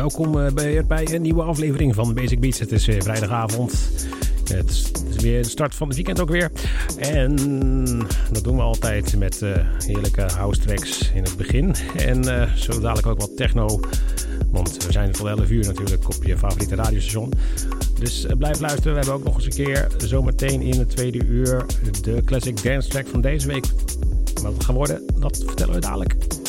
Welkom eh, bij, bij een nieuwe aflevering van Basic Beats. Het is weer vrijdagavond. Het is, weer de start van het weekend ook weer. En dat doen we altijd met uh, heerlijke house tracks in het begin. En zo dadelijk ook wat techno. Want we zijn tot 11 uur natuurlijk op je favoriete radiostation. Dus blijf luisteren. We hebben ook nog eens een keer zometeen in het tweede uur de classic dance track van deze week. Wat het gaat worden, dat vertellen we dadelijk.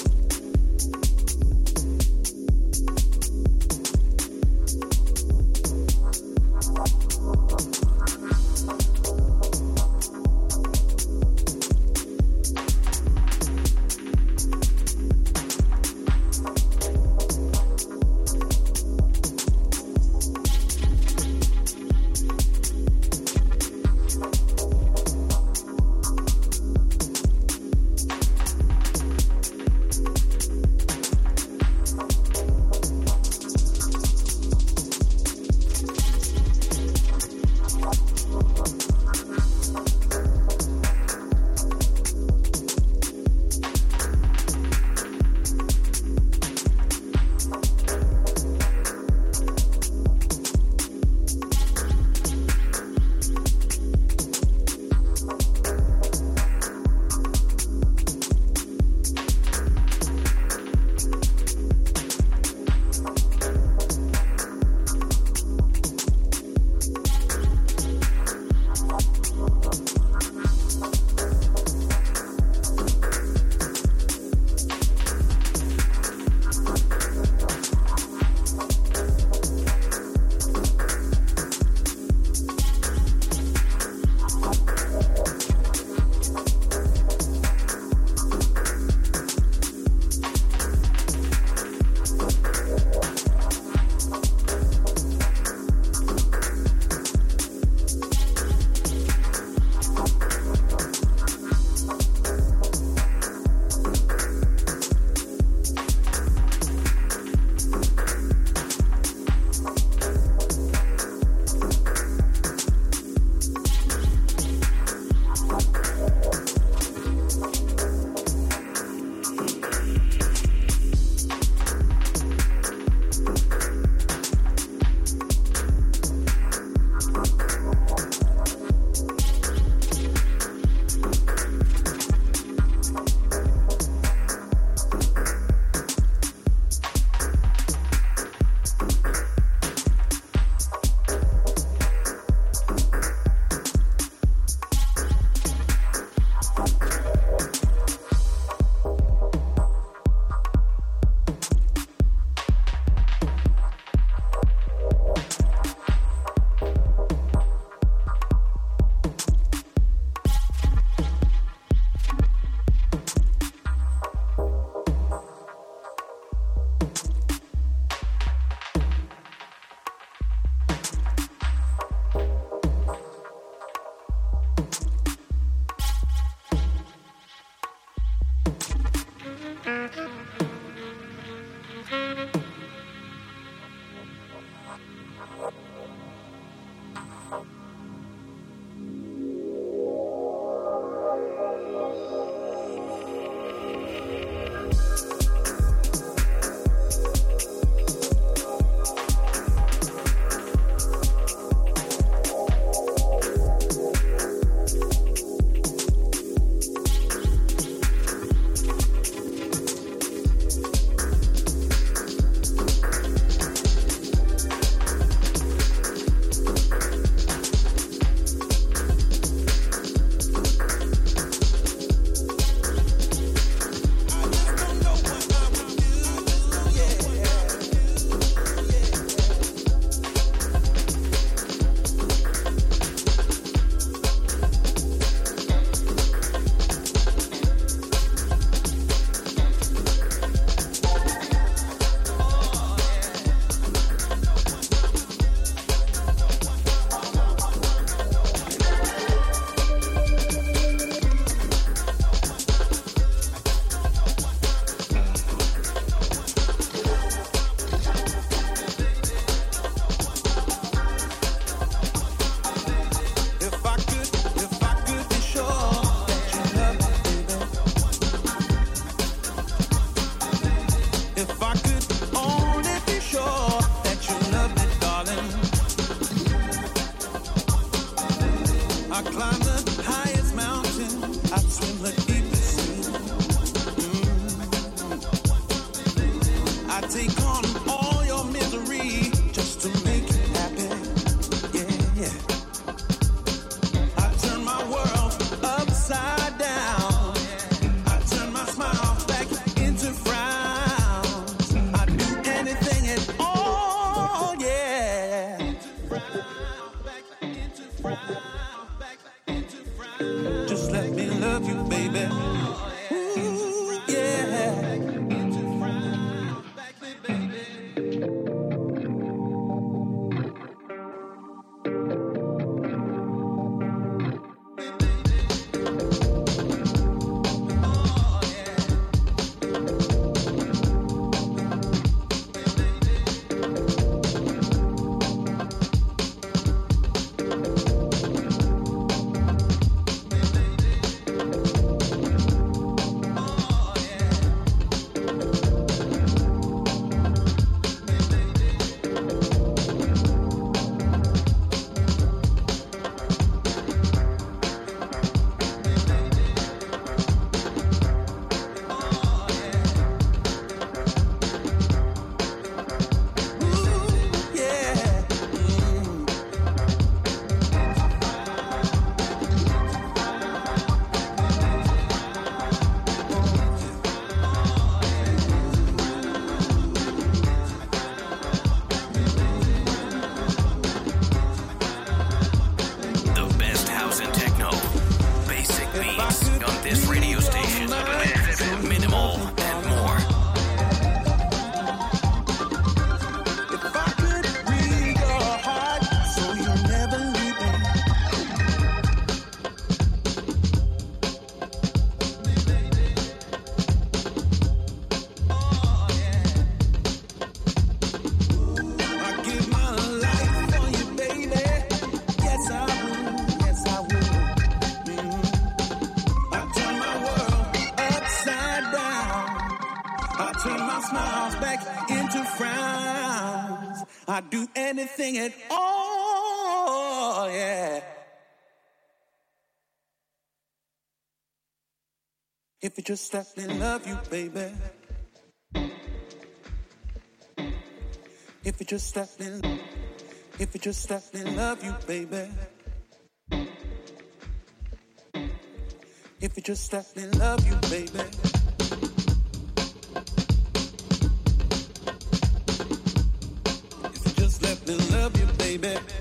sing it. Oh, yeah. If you just let me love you, baby. If you just let me, if you just let me love you, baby. If you just let me love you, baby. baby.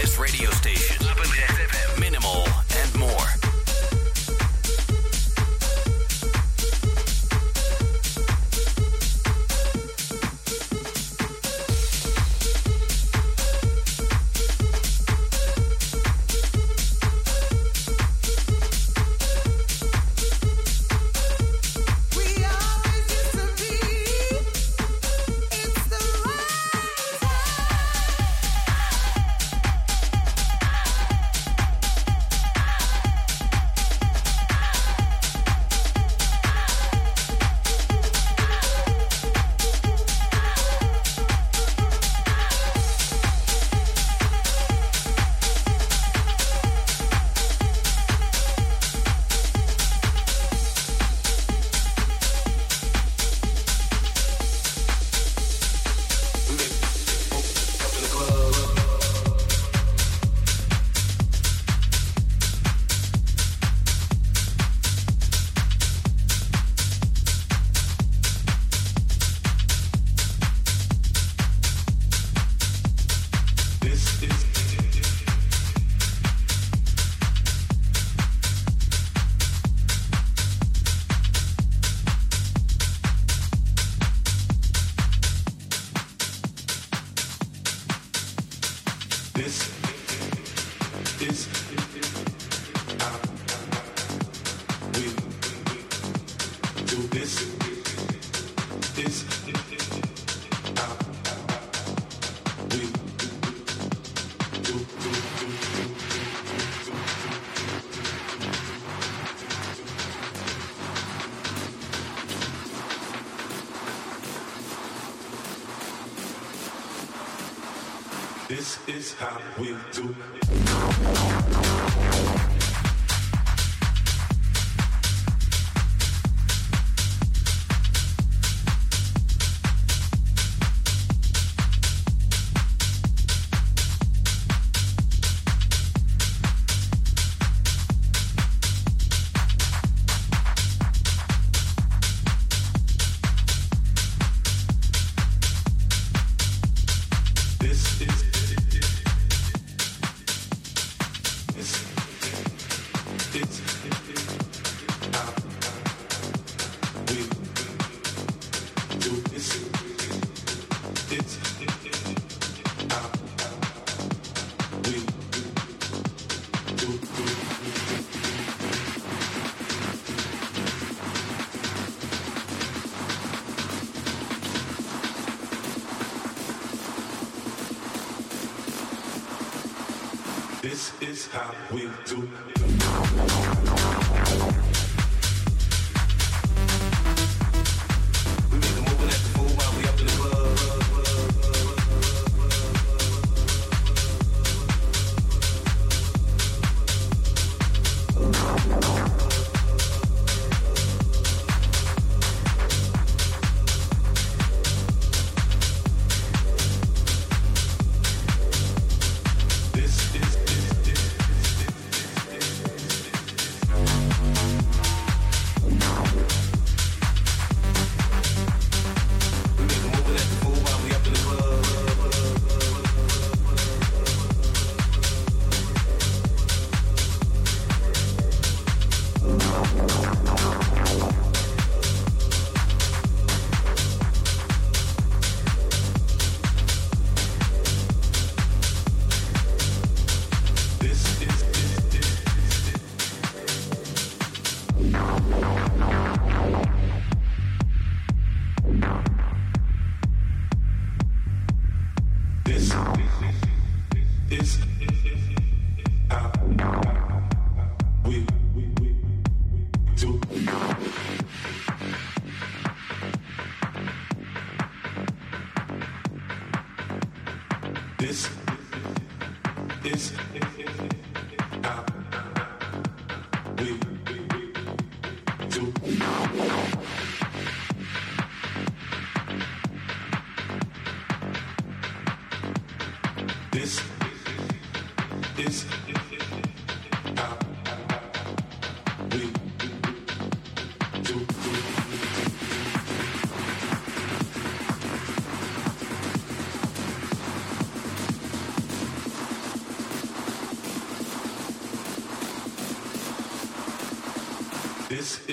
this radio station. This is how we do.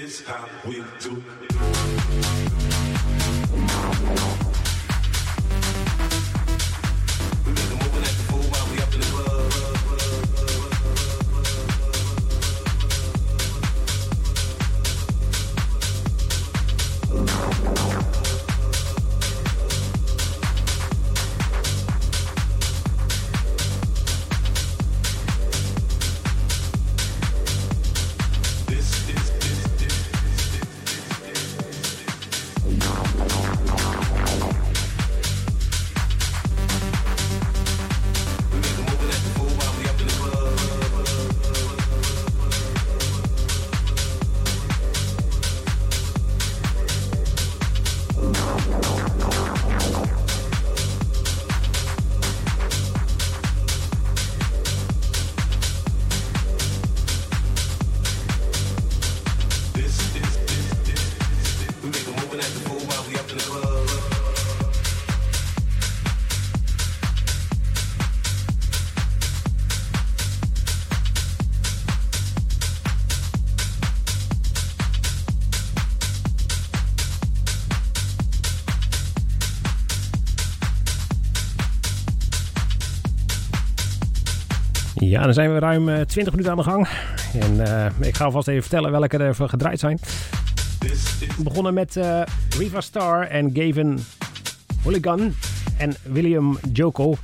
is how we do. Ja, dan zijn we ruim 20 eh, minuten aan de gang. En uh, ik ga alvast even vertellen welke er gedraaid zijn. We begonnen met uh, Riva Star en Gavin Hooligan en William Joko.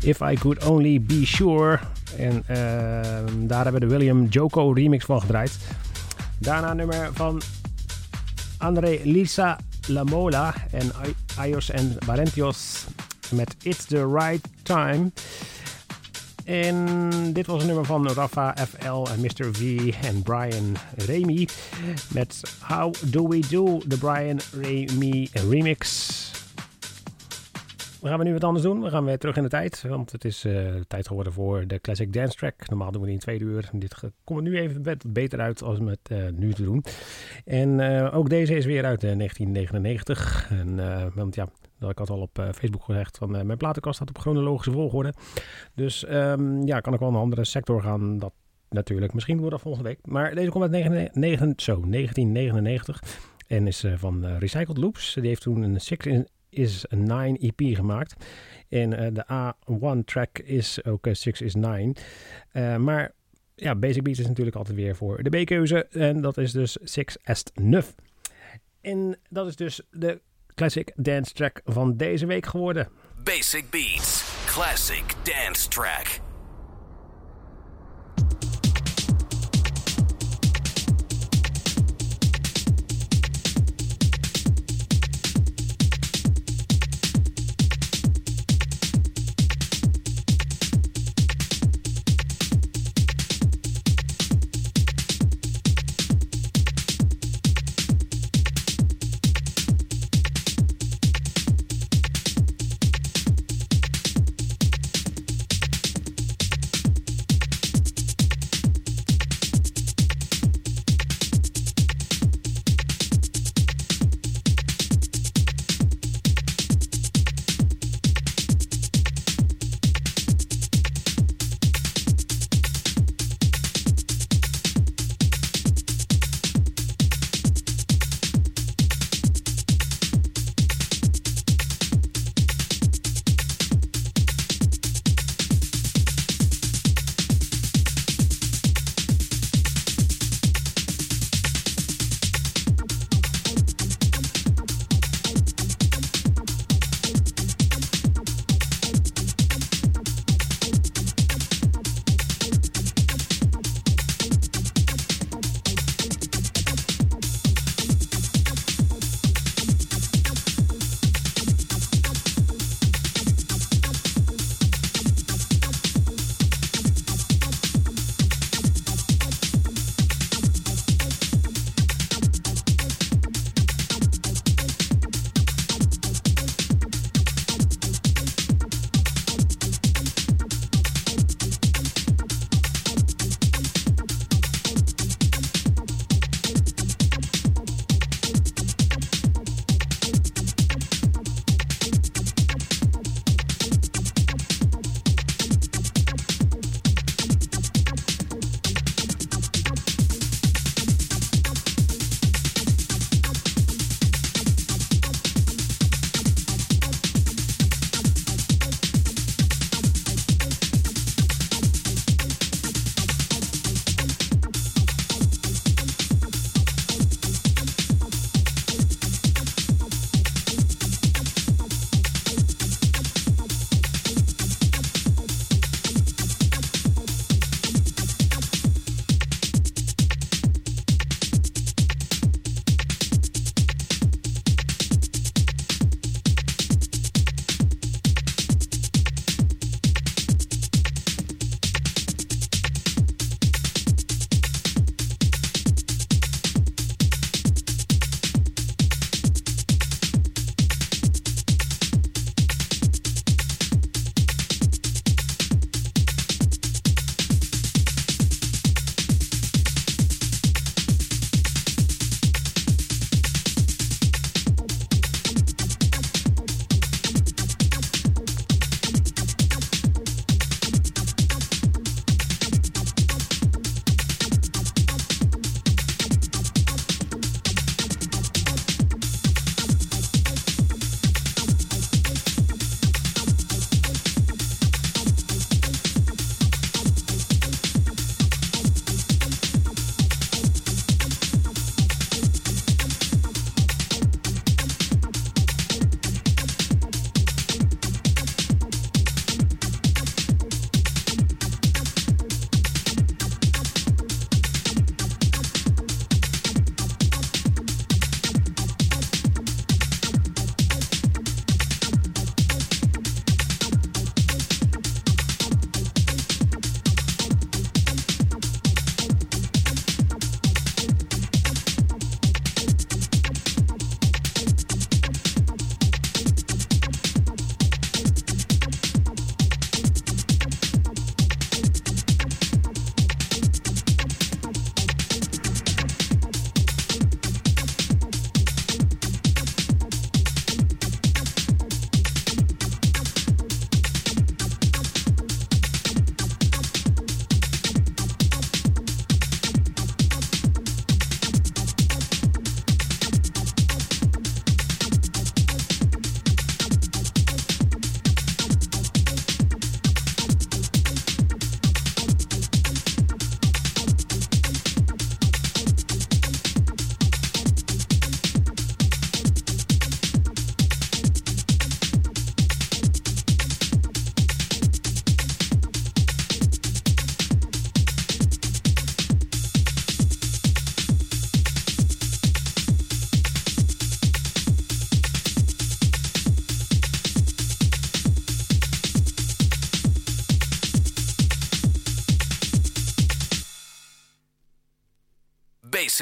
If I Could Only Be Sure. En daar hebben we de William Joko remix van gedraaid. Daarna nummer van André Lisa Lamola en Ayos en Barentios met It's the Right Time. En dit was een nummer van Rafa FL en Mr. V en Brian Remy met How Do We Do, de Brian Remy remix. We gaan we nu wat anders doen. We gaan weer terug in de tijd, want het is uh, tijd geworden voor de Classic Dance Track. Normaal doen we die in twee uur. Dit komt er nu even beter uit als met uh, nu te doen. En uh, ook deze is weer uit 1999. En, want ja, dat ik had al op Facebook gezegd van mijn platenkast staat op chronologische volgorde. Dus um, ja, kan ik wel een andere sector gaan. Dat natuurlijk. Misschien wordt dat volgende week. Maar deze komt uit 9, 9, zo, 1999. En is van Recycled Loops. Die heeft toen een Six in is 9 EP gemaakt. En de A1 track is ook 6 uh, is 9. Uh, maar ja, Basic Beats is natuurlijk altijd weer voor de B-keuze. En dat is dus 6 est 9. En dat is dus de classic dance track van deze week geworden. Basic Beats, classic dance track.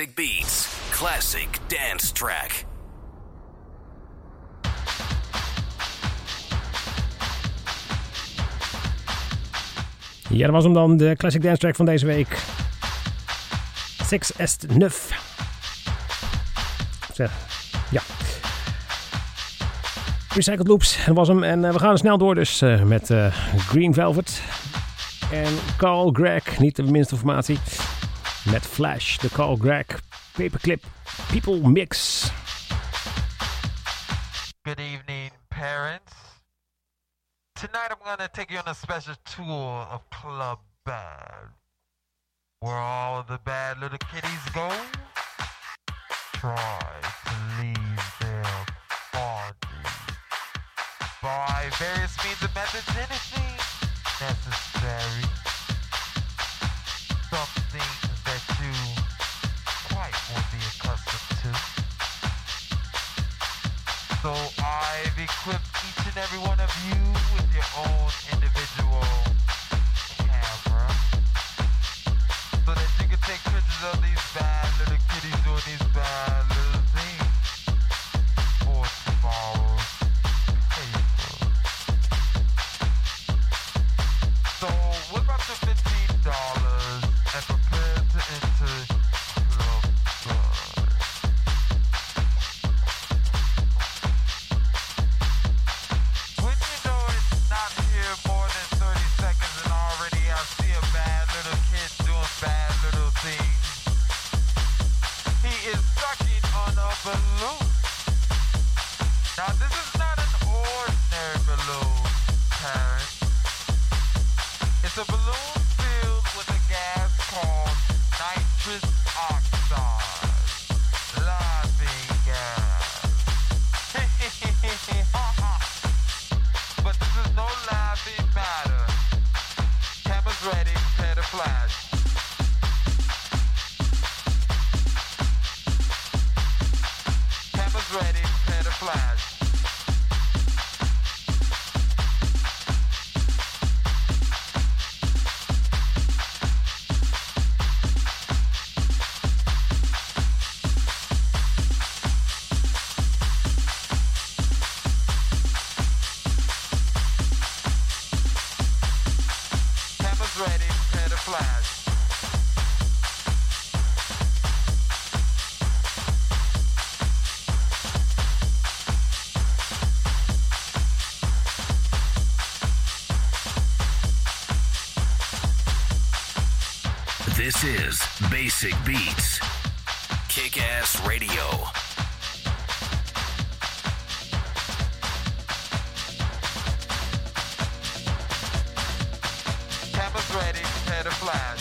Basic Beats, classic dance track. Ja, dat was hem dan, de classic dance track van deze week. 6 est 9. Ja. Recycled Loops, dat was hem. En uh, we gaan snel door dus uh, met uh, Green Velvet. En Carl Gregg, niet de minste informatie. Met Flash, de Carl Gregg Paperclip People Mix. Good evening, parents. Tonight I'm going to take you on a special tour of Club Bad. Where all the bad little kitties go. Try to leave their bodies. By various means and methods, anything necessary. So I've equipped each and every one of you with your own individual camera. So that you can take pictures of these bad little kitties doing these bad Basic Beats, Kick Ass Radio. Cameras ready, prepare to flash.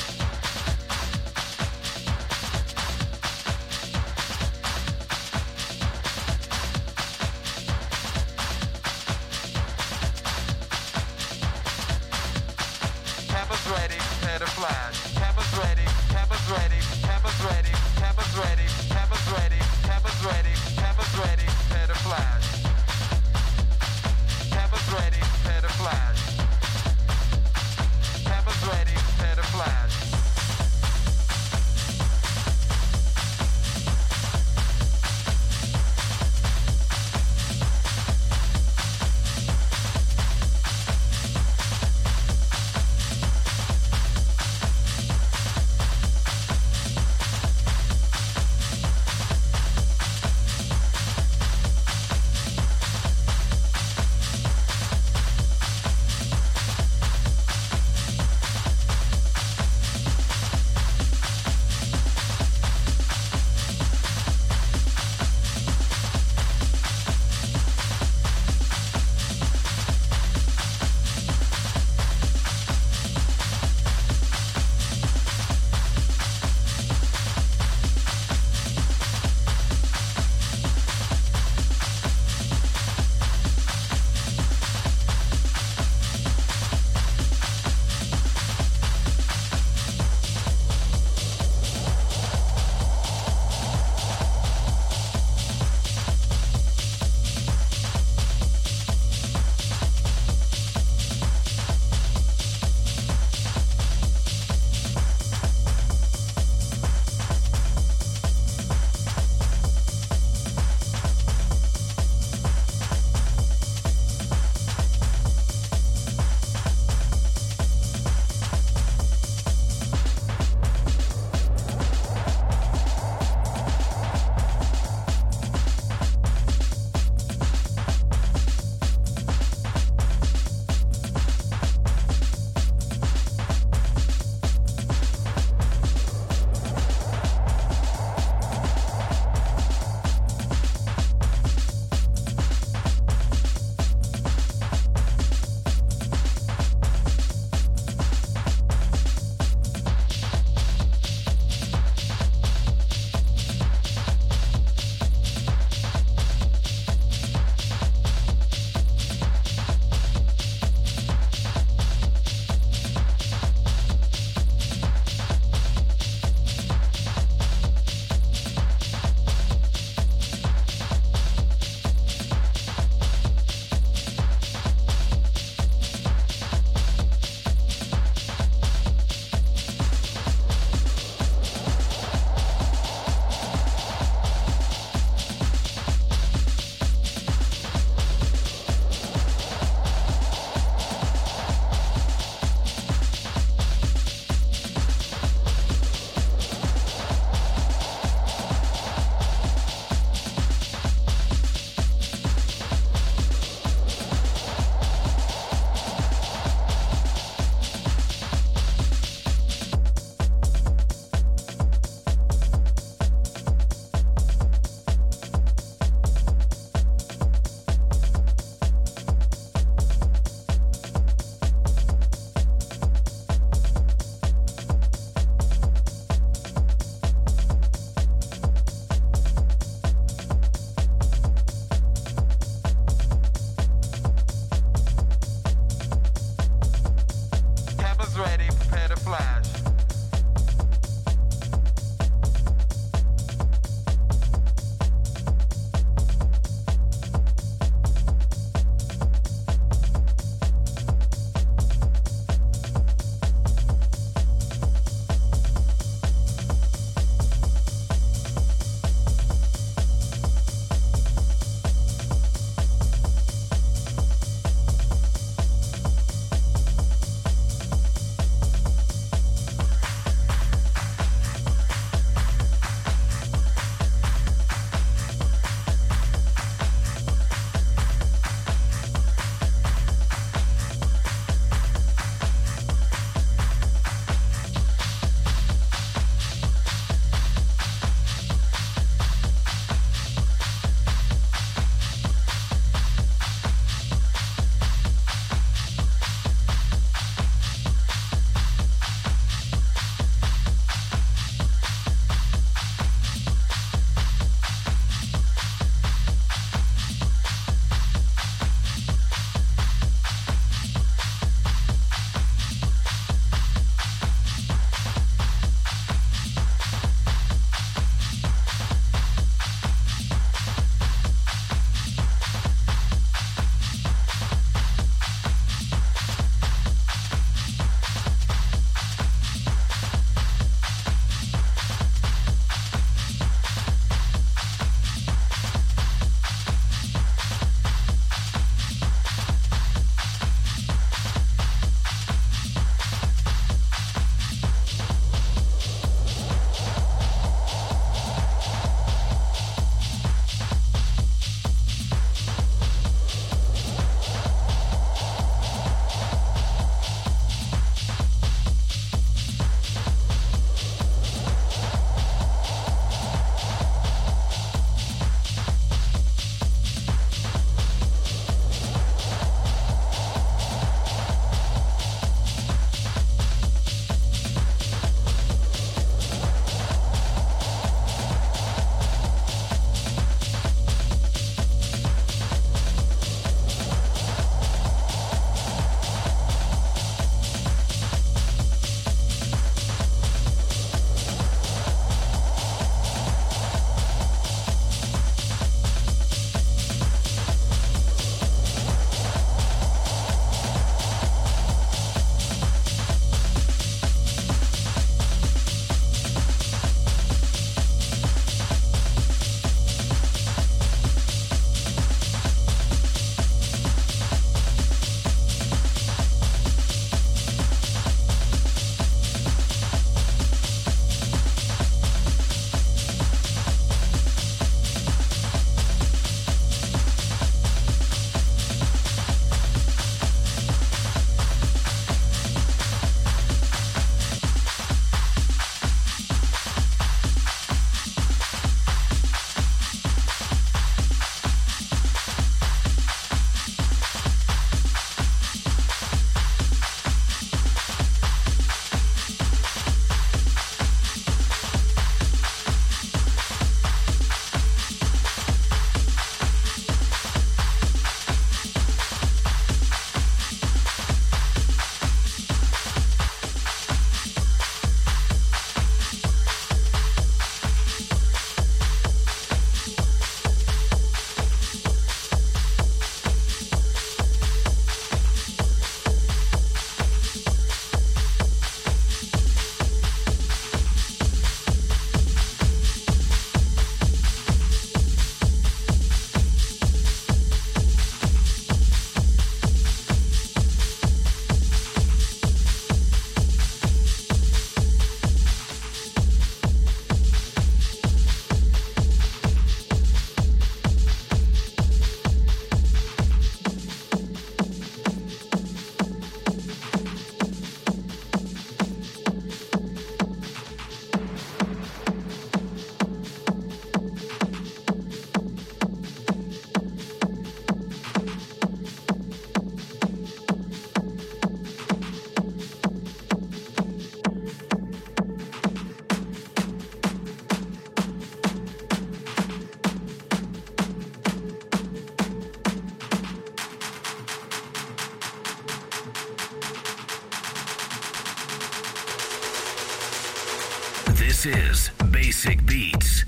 This is Basic Beats.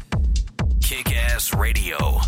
Kick Ass Radio.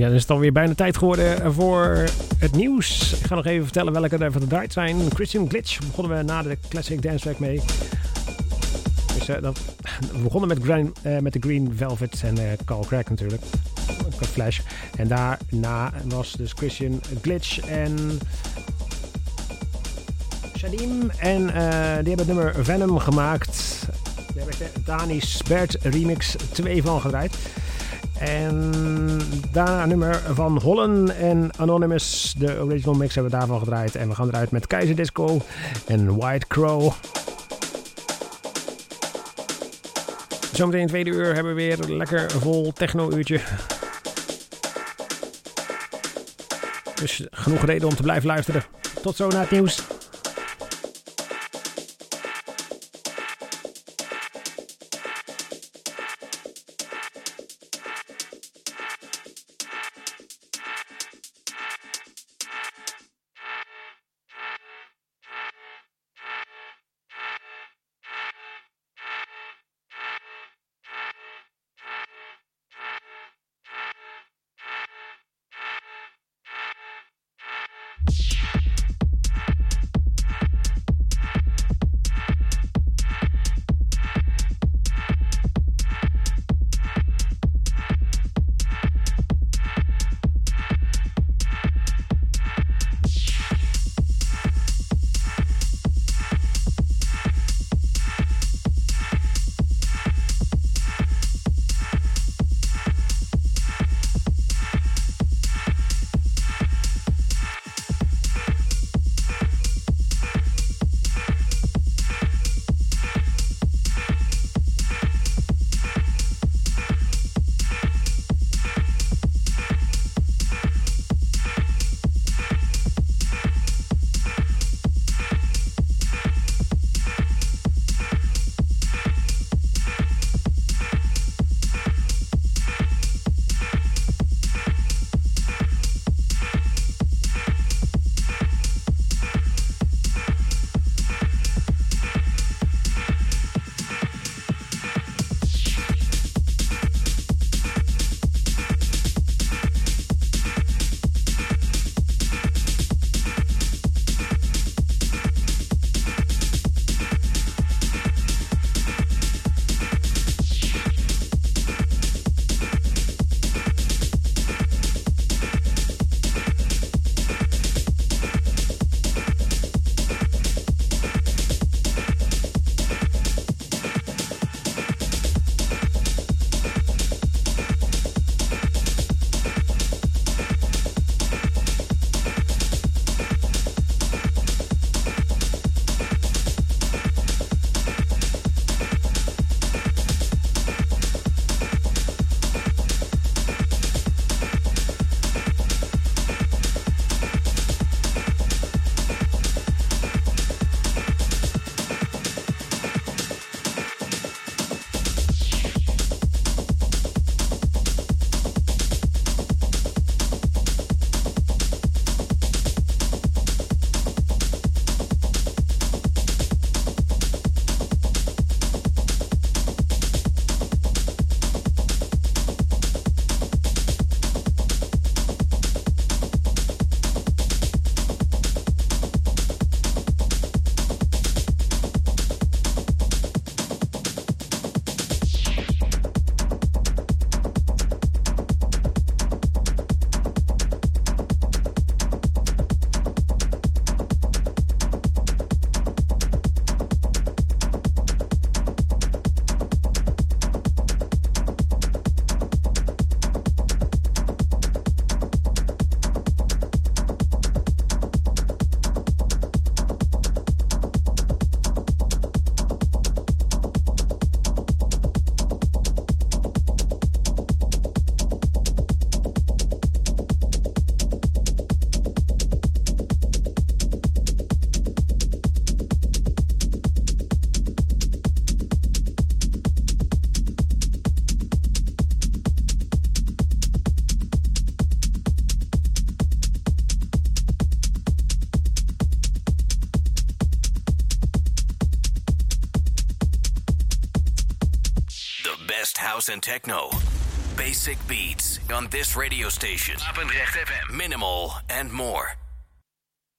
Ja, dan is het alweer bijna tijd geworden voor het nieuws. Ik ga nog even vertellen welke er van de draait zijn. Christian Glitch begonnen we na de Classic Dance Track mee. Dus, dat, we begonnen met, green, uh, met de Green Velvet en uh, Carl Craig natuurlijk. Flash. En daarna was dus Christian Glitch en Shadim. En die hebben het nummer Venom gemaakt. Daar heb ik de Dani Spert remix 2 van gedraaid. En daarna een nummer van Hollen en Anonymous. De original mix hebben we daarvan gedraaid. En we gaan eruit met Keizer Disco en White Crow. Zometeen in tweede uur hebben we weer een lekker vol techno-uurtje. Dus genoeg reden om te blijven luisteren. Tot zo naar het nieuws. And techno. Basic beats on this radio station. Apendrecht FM. Minimal and more.